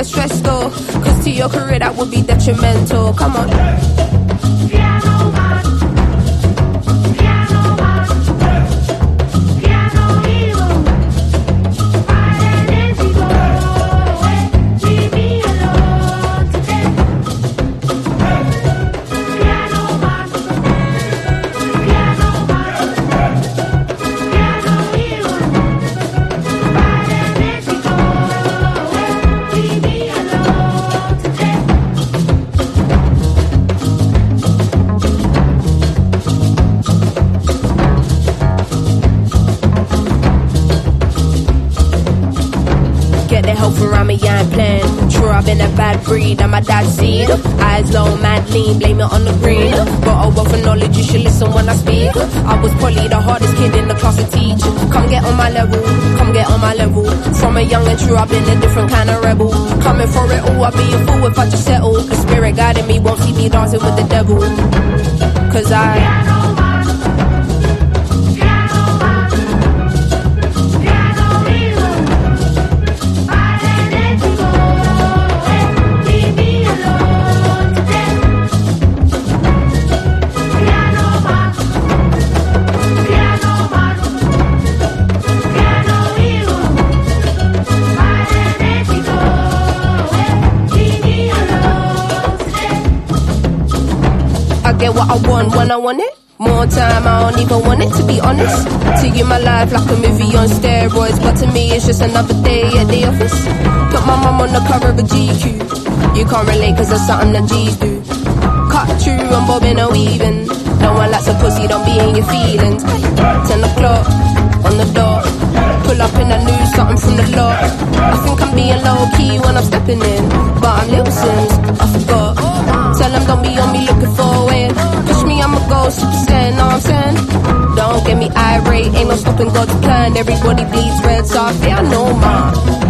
never stressed though. Cause to your career, that would be detrimental. Come on. Class teach. Come get on my level, come get on my level. From a young and true, I've been a different kind of rebel. Coming for it all, I'd be a fool if I just settle. The spirit guiding me won't see me dancing with the devil. Cause I. what I want when I want it. More time, I don't even want it to be honest. To you, my life like a movie on steroids, but to me, it's just another day at the office. Put my mum on the cover of a GQ. You can't relate cause that's something that G's do. Cut through, I'm bobbing or weaving. No one likes a pussy, don't be in your feelings. 10 o'clock on the dot. Pull up in a new something from the lot. I think I'm being low key when I'm stepping in. But I'm Lil Simz, I forgot. Tell them don't be on me looking for me, I'ma go super saiyan, know what I'm saying? Don't get me irate, ain't no stopping God's plan. Everybody bleeds red, so I fear no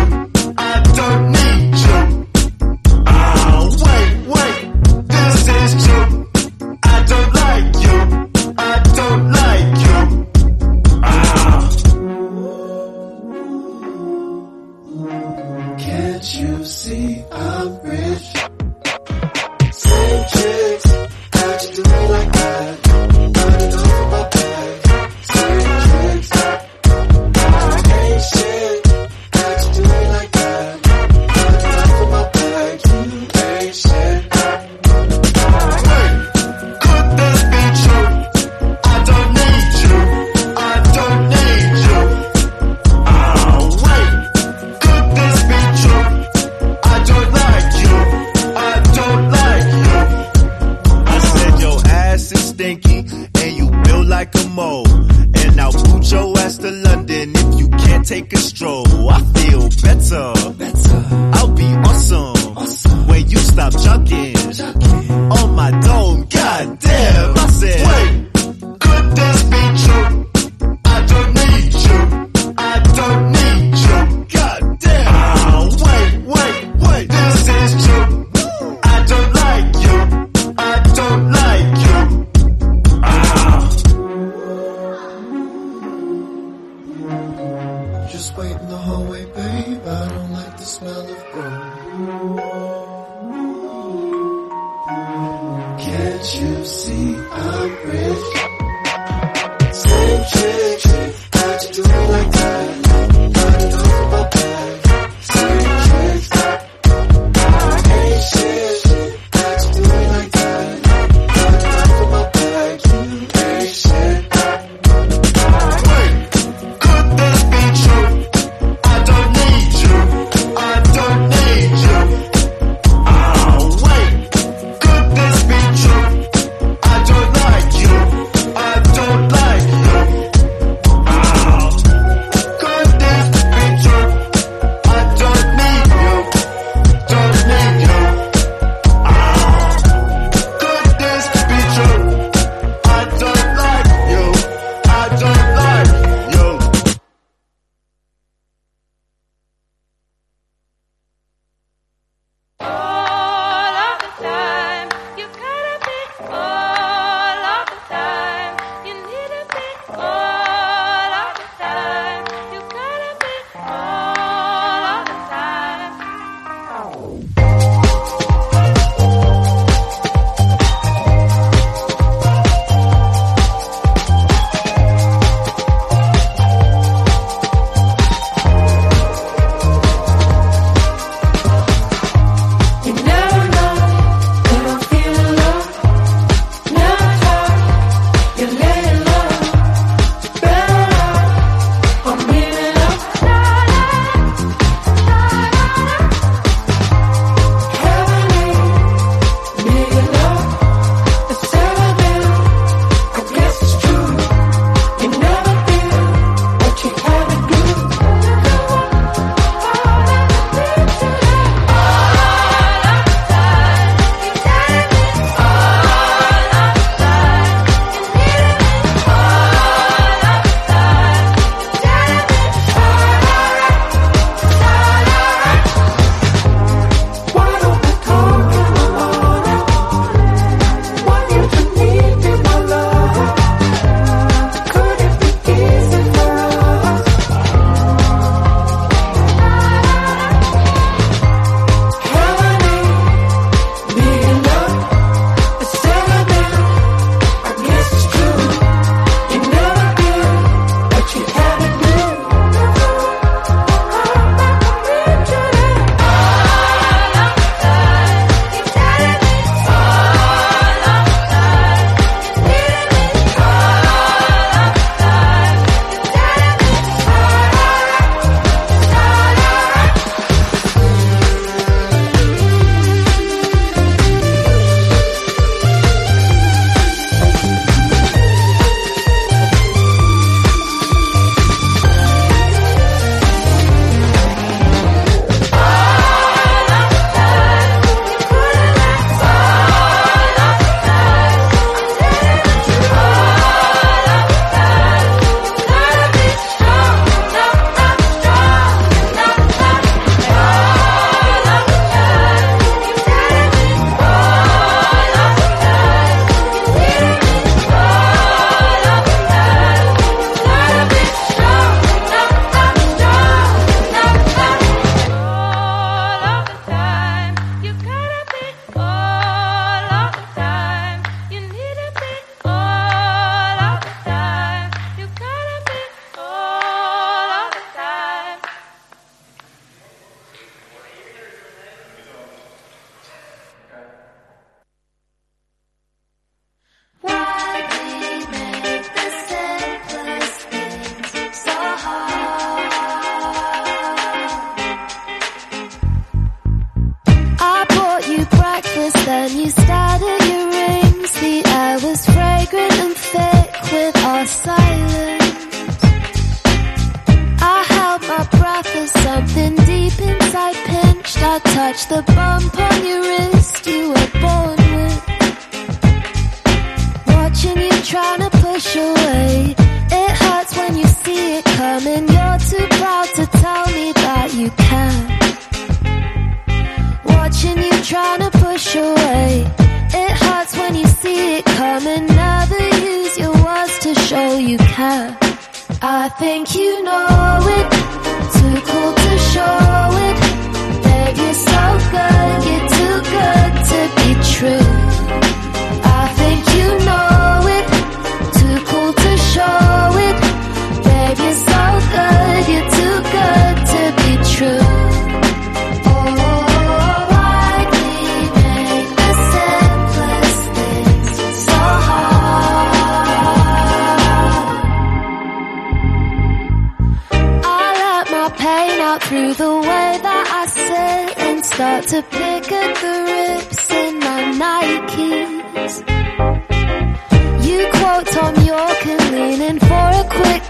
tension you're trying to push away. It hurts when you see it coming. Never use your words to show you care. I think you know it. Too cool to show it. Babe, you're so good. You're too good to be true. to pick at the rips in my Nikes. You quote Thom Yorke and lean in for a quick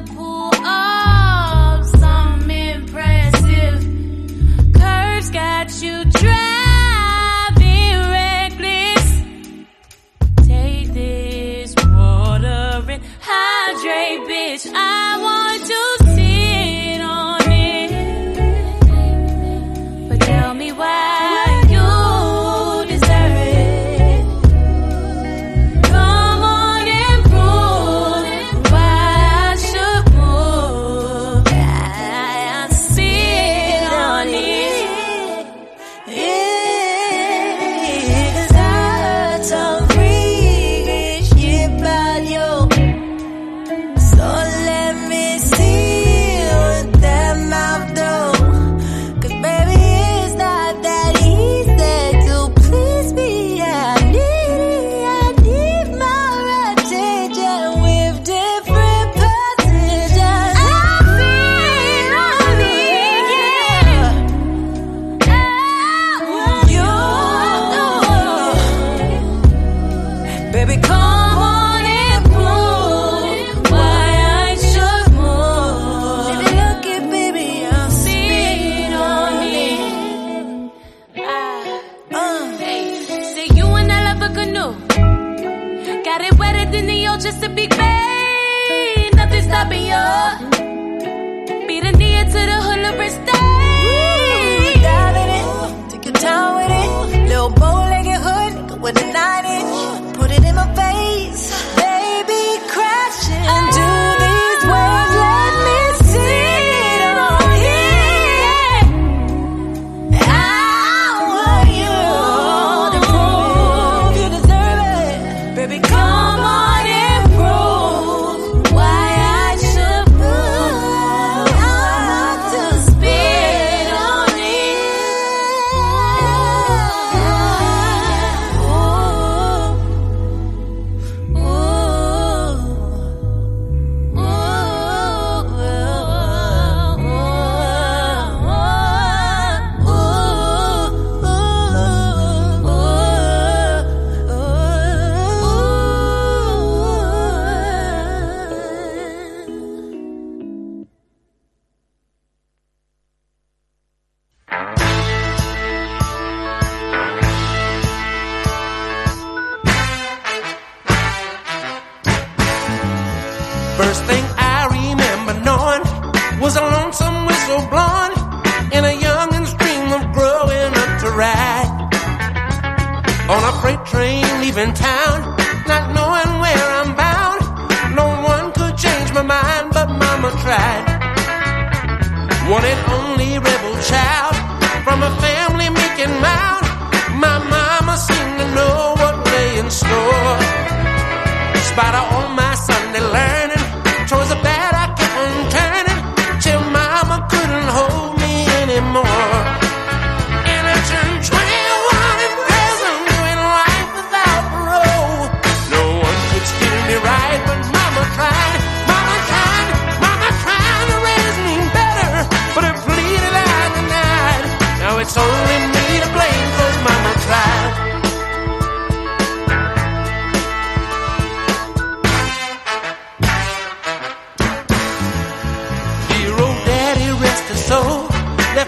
the pool.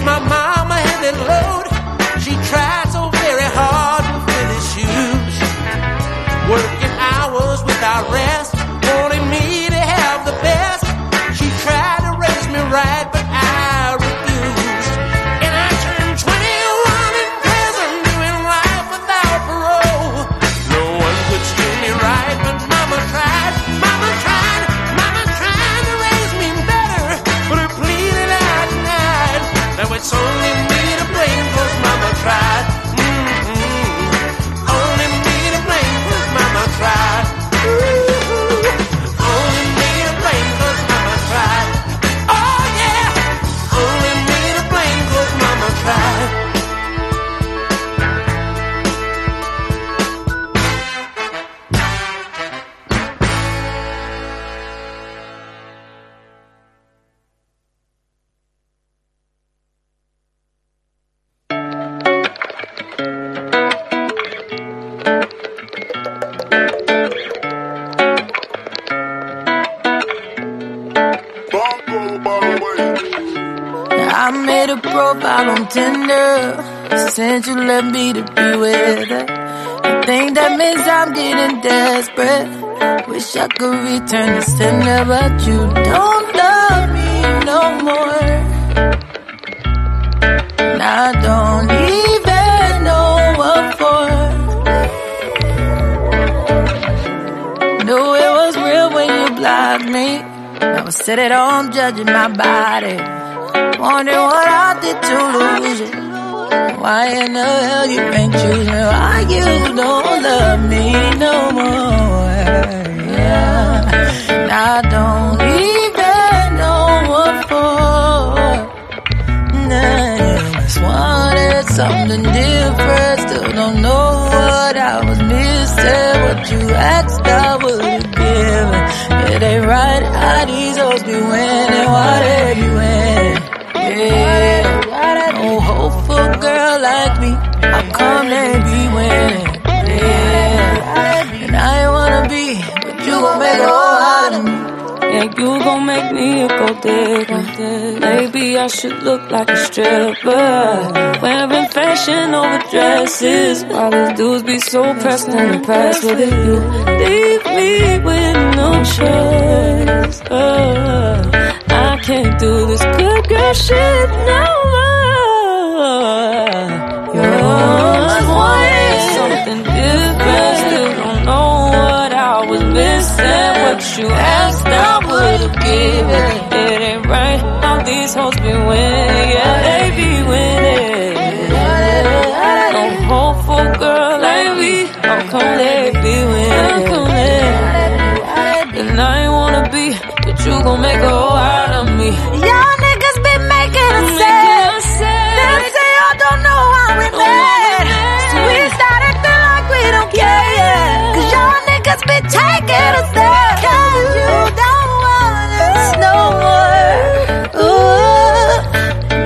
My mama heavy load, she tried so very hard to fill his shoes. Working hours without rest. only you left me to be with her. I think that means I'm getting desperate. Wish I could return the sender, but you don't love me no more. And I don't even know what for. Knew it was real when you blocked me. Now sit at home judging my body. Wondering what I did to lose you. Why in the hell you ain't choosing? Why you don't love me no more? Yeah. I don't even know what for. Nah, just wanted something different. Still don't know what I was missing. What you asked, I would give It ain't right how these hoes be winning. Why they be winning? Yeah. Come and be winning. Yeah. And I ain't wanna be, but you gon' make a whole out of me. Yeah, you gon' make me a gold digger. Maybe I should look like a stripper. Wearing fashion over dresses. While these dudes be so pressed and impressed with it? You leave me with no choice. Oh, I can't do this good girl shit no more. Always wanting something different. Still don't know what I was missing. What you asked, I would've given. It ain't right how these hoes be winning. Yeah, they be winning. No hopeful girl like me. How come they be winning? And I ain't wanna be, but you gon' make a y'all be taking us there. Cause you don't want us no more. Ooh,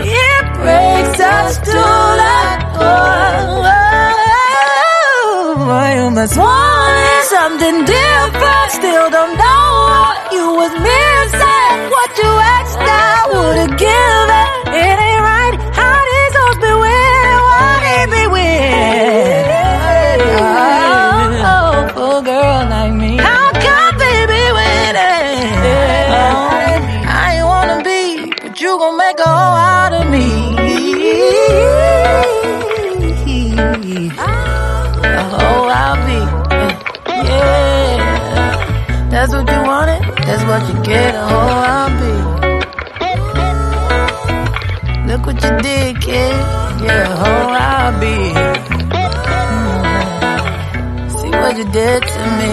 it breaks us to the core. You must want something different. Still don't know what you get. A hoe I'll be. Look what you did, kid. Yeah, a hoe I'll be. Mm. See what you did to me.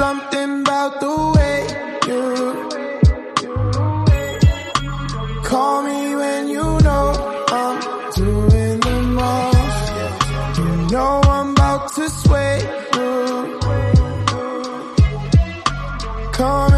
Something about the way you call me when you know I'm doing the most. You know I'm about to sway you. Coming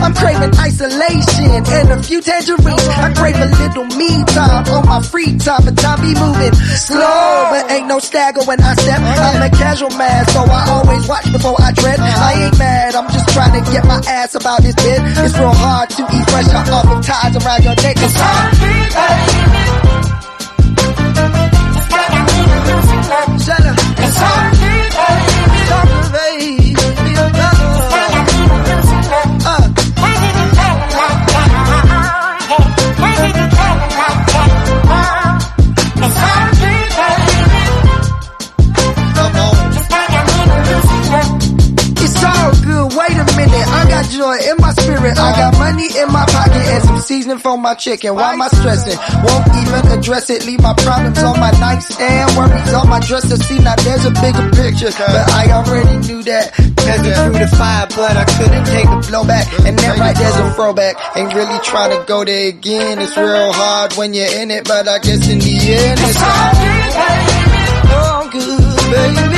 I'm craving isolation and a few tangerines. I crave a little me time on my free time, but time be moving slow. But ain't no stagger when I step. I'm a casual man, so I always watch before I tread. I ain't mad, I'm just trying to get my ass about this bed. It's real hard to eat fresh off of ties around your neck. It's hard. Shut up. Joy in my spirit. I got money in my pocket and some seasoning for my chicken. Why am I stressing? Won't even address it. Leave my problems on my nightstand. Worries on my dresser. See, now there's a bigger picture. But I already knew that. Cause it through the fire, but I couldn't take the blowback. And then right there's a throwback. Ain't really trying to go there again. It's real hard when you're in it, but I guess in the end it's all good, baby.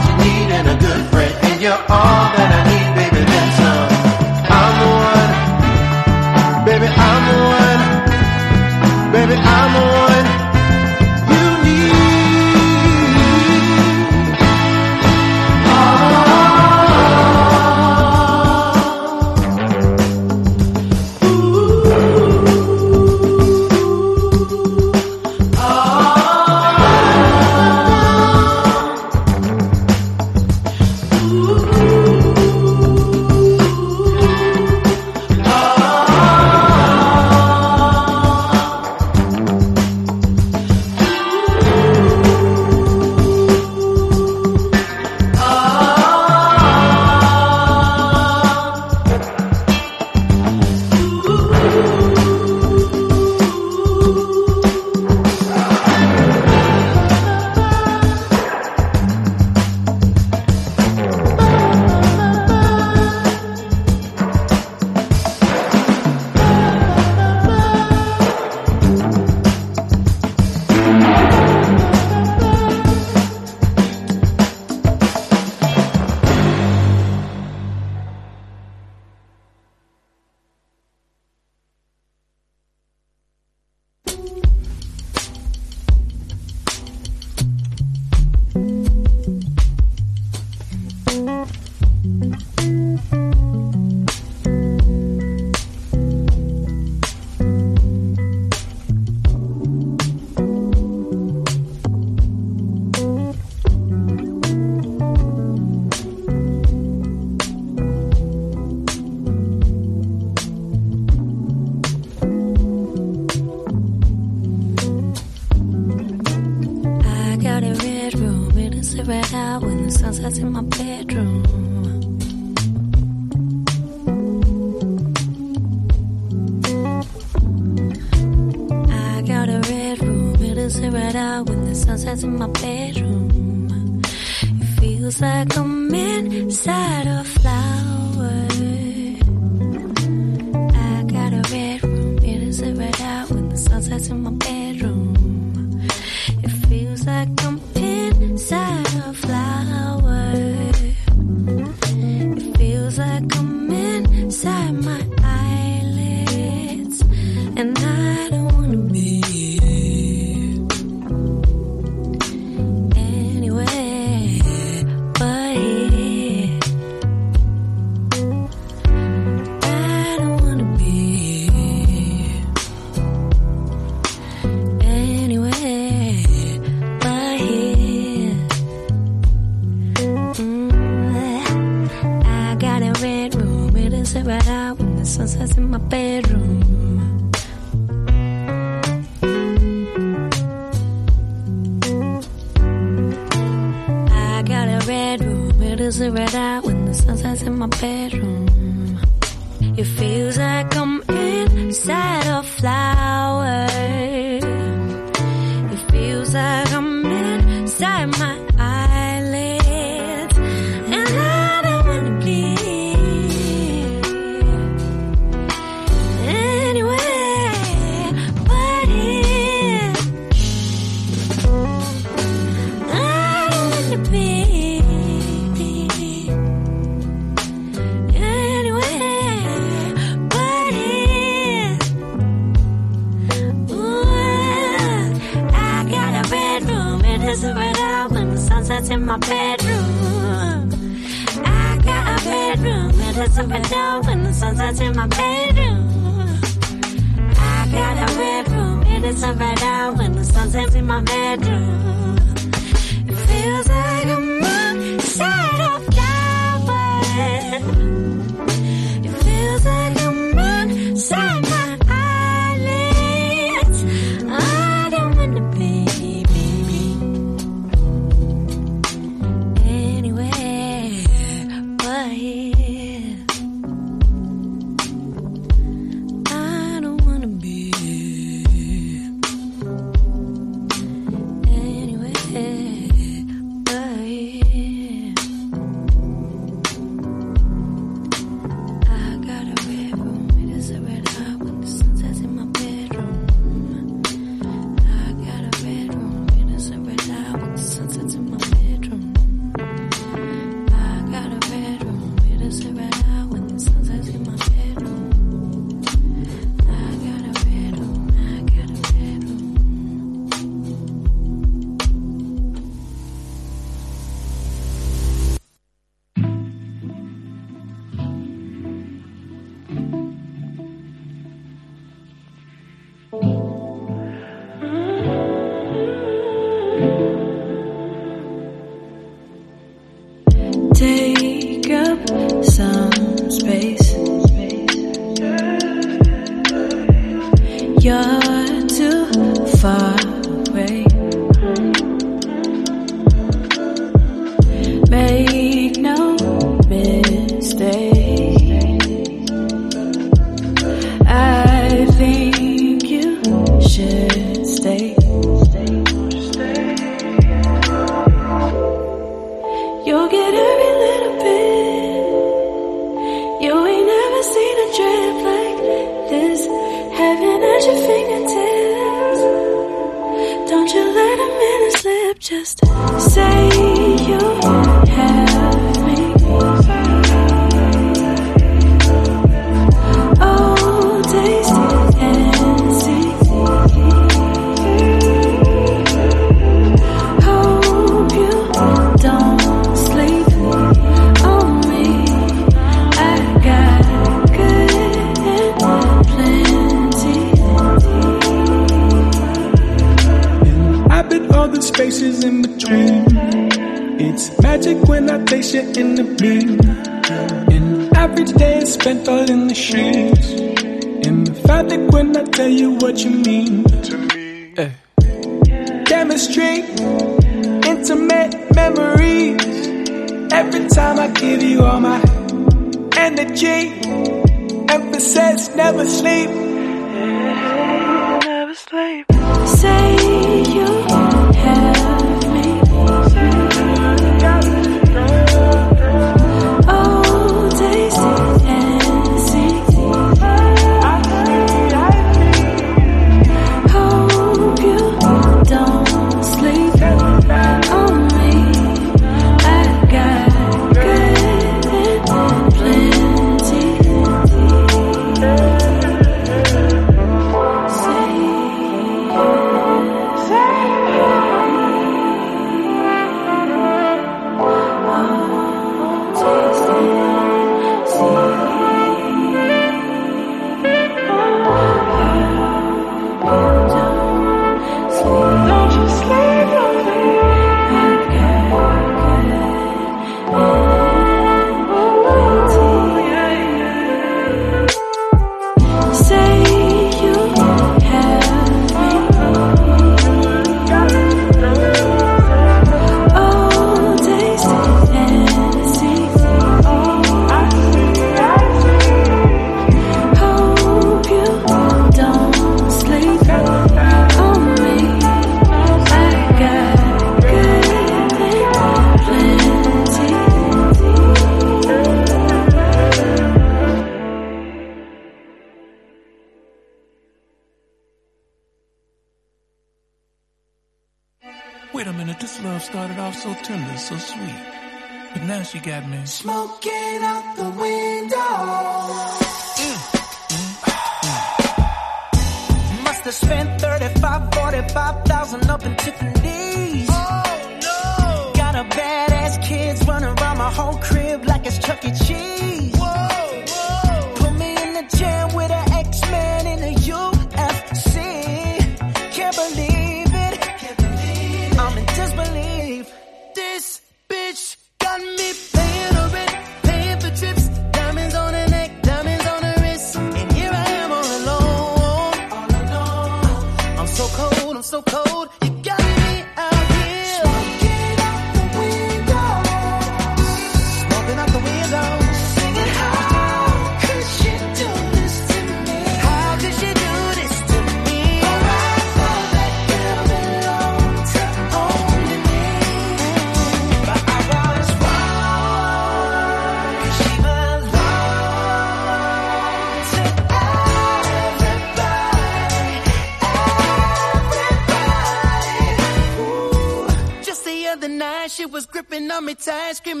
On me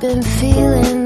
been feeling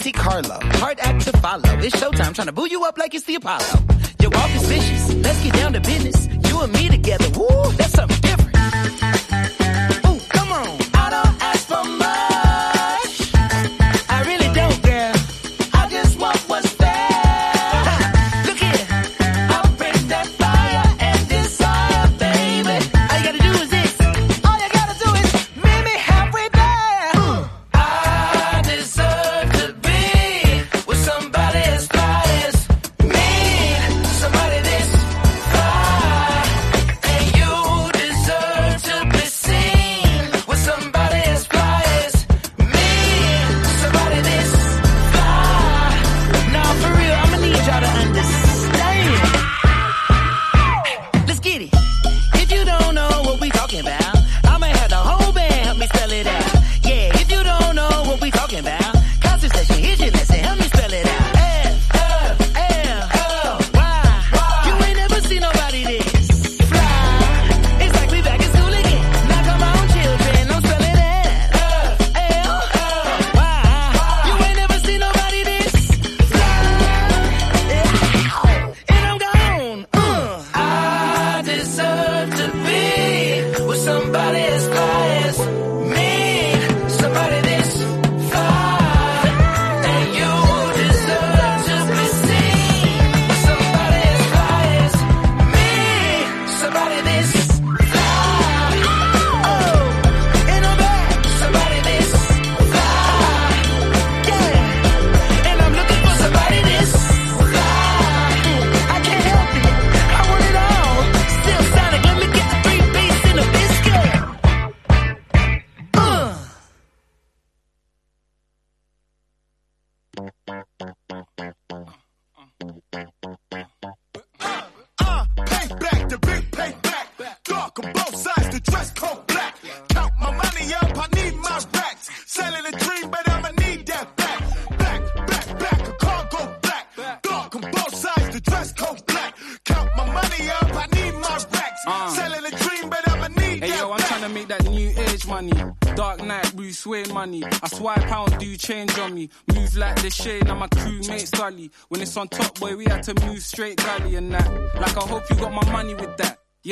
Monte Carlo. Hard act to follow. It's showtime, trying to boo you up like it's the Apollo. Your walk is vicious. Let's get down to business.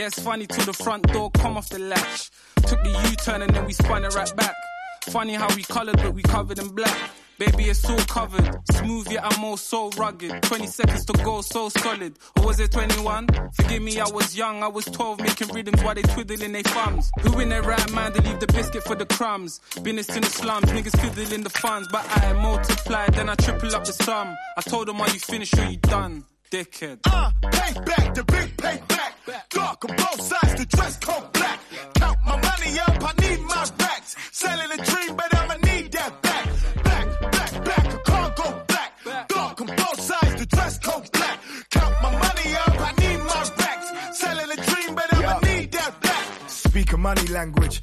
It's funny till the front door come off the latch. Took the U-turn and then we spun it right back. Funny how we colored, but we covered in black. Baby, it's all covered. Smooth, yet I'm all so rugged. 20 seconds to go, so solid. Or was it 21? Forgive me, I was young. I was 12, making rhythms while they twiddling their thumbs. Who in their right mind to leave the biscuit for the crumbs? Business in the slums, niggas fiddling the funds. But I multiplied, then I triple up the sum. I told them, are you finished or you done? Dickhead. Uh, payback, the big payback. Dark on both sides, the dress code black. Count my money up, I need my racks. Selling a dream, but I'ma need that back. Back, back, back, I can't go black. Dark on both sides, the dress code black. Count my money up, I need my racks. Selling a dream, but I'ma need that back. Speak a money language,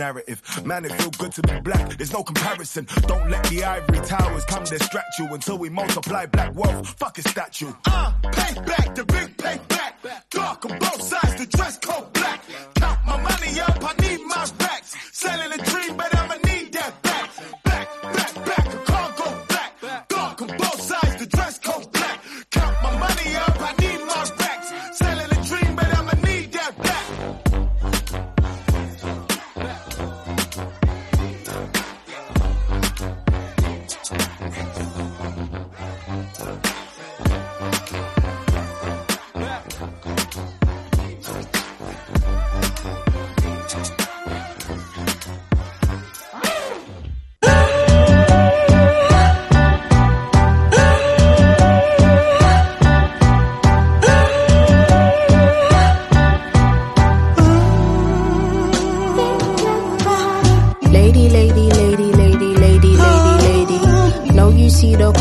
narrative. Man, it feel good to be black. There's no comparison. Don't let the ivory towers come distract you until we multiply black wealth. Fuck a statue. Uh, payback, the big payback. Dark on both sides, the dress code black. Count my money up, I need my racks. Selling a dream, but I'ma need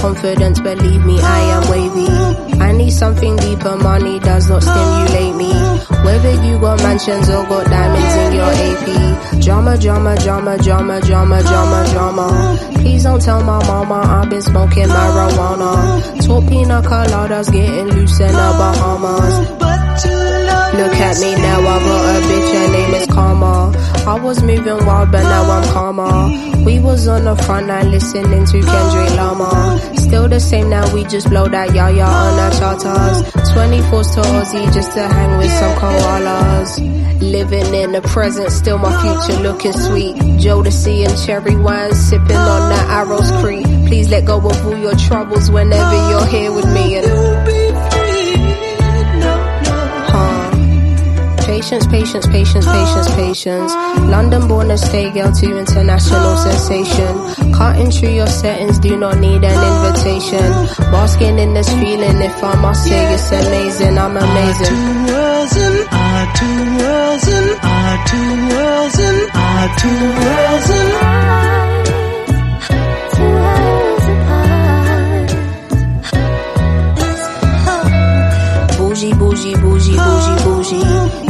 confidence, believe me, I am wavy. I need something deeper, money does not stimulate me. Whether you got mansions or got diamonds in your AP. Drama, drama, drama, drama, drama, drama, drama. Please don't tell my mama I've been smoking marijuana. Talk pina coladas, getting loose in the Bahamas. Look at me now, I got a bitch, her name is Karma. I was moving wild, but now I'm calmer. We was on the front line listening to Kendrick Lamar. Still the same now, we just blow that yaya on our charters. 24s to Aussie just to hang with some koalas. Living in the present, still my future looking sweet. Jodeci and cherry wine, sipping on that Arrows Creek. Please let go of all your troubles whenever you're here with me. And Patience, patience, patience, patience, ah. patience. London born to stay girl to international ah. sensation. Cutting through your settings, do not need an ah. invitation. Basking in this feeling, if I must say it's amazing, I'm amazing. Two worlds and our two worlds and our two worlds and our two worlds and Bougie, bougie, bougie, bougie, bougie.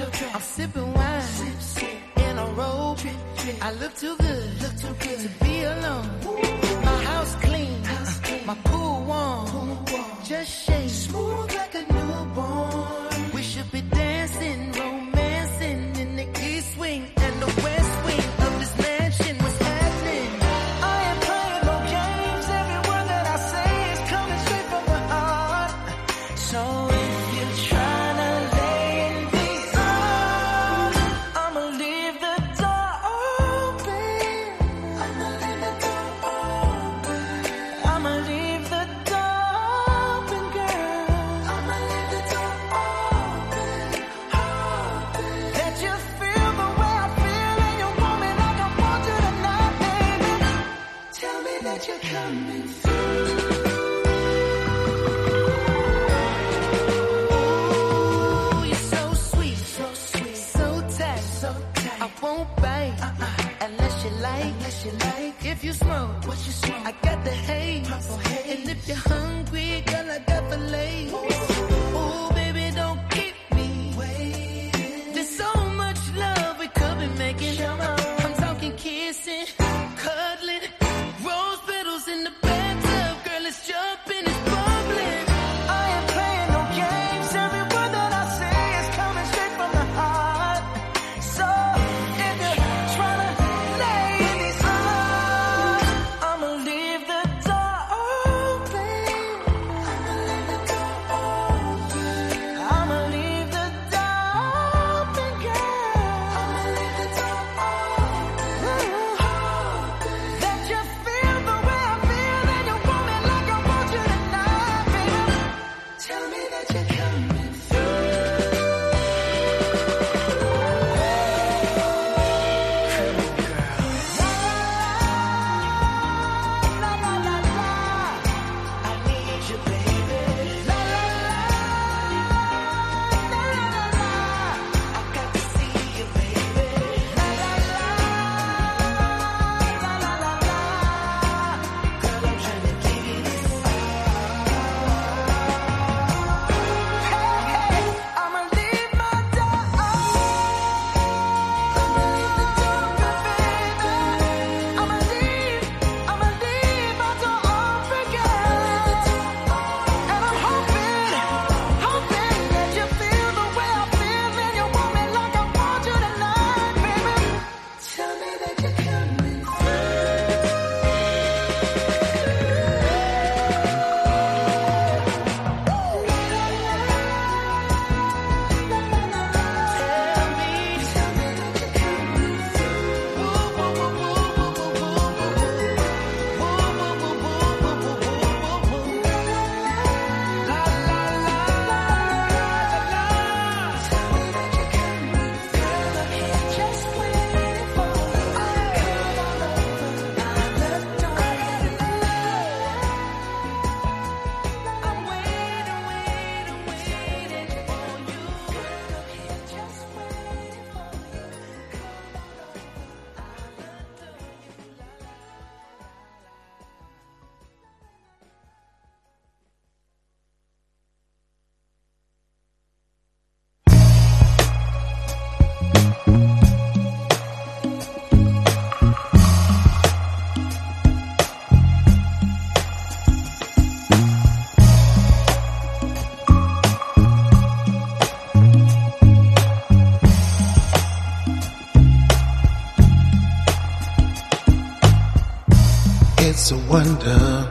I'm sipping wine sip, sip. in a robe. Trip, trip. I look too good, look too good to be alone. Ooh. My house clean, house clean. my pool warm. pool warm, just shake smooth like a newborn. We should be dancing. If you smoke, what you smoke? I got the haze. Purple haze. And if you hungry, 玩的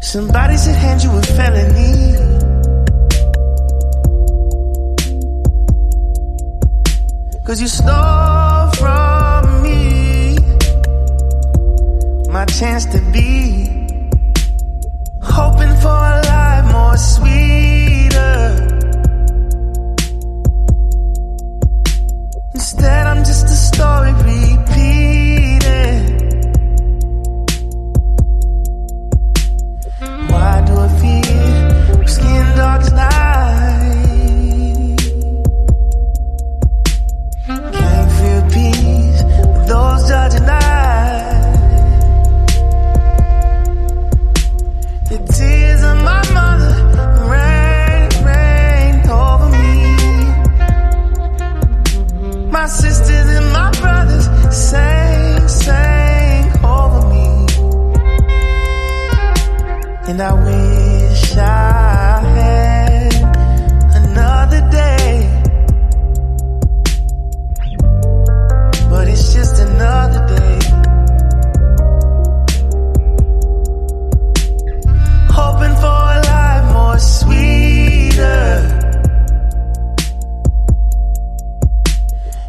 Somebody should hand you a felony. Cause you stole from me my chance to be. Hoping for a life more sweeter. Instead, I'm just a story repeated. And I wish I had another day. But it's just another day. Hoping for a life more sweeter.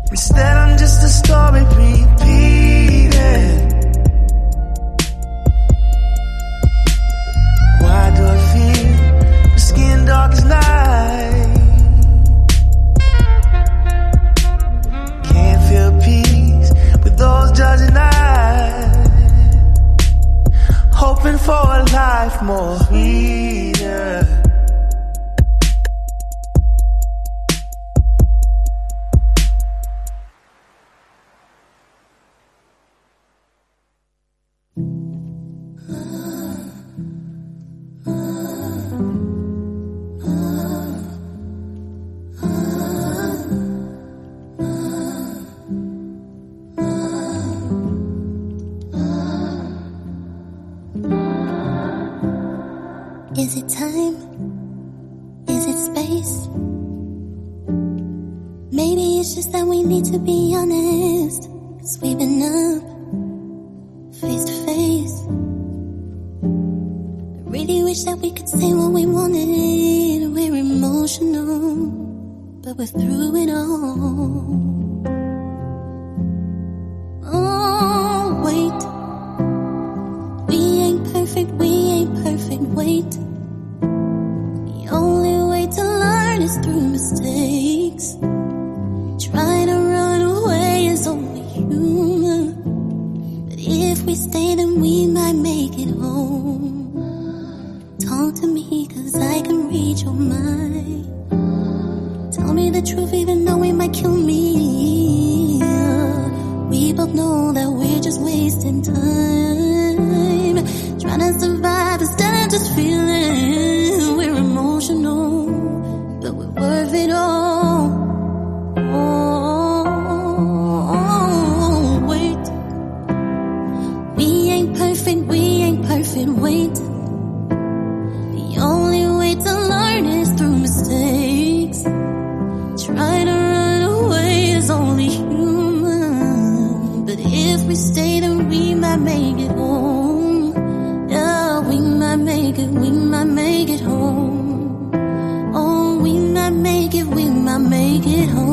Instead, I'm just a story piece. for a life more sweeter. make it, we might make it home. Oh, we might make it, we might make it home.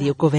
Radio Coven.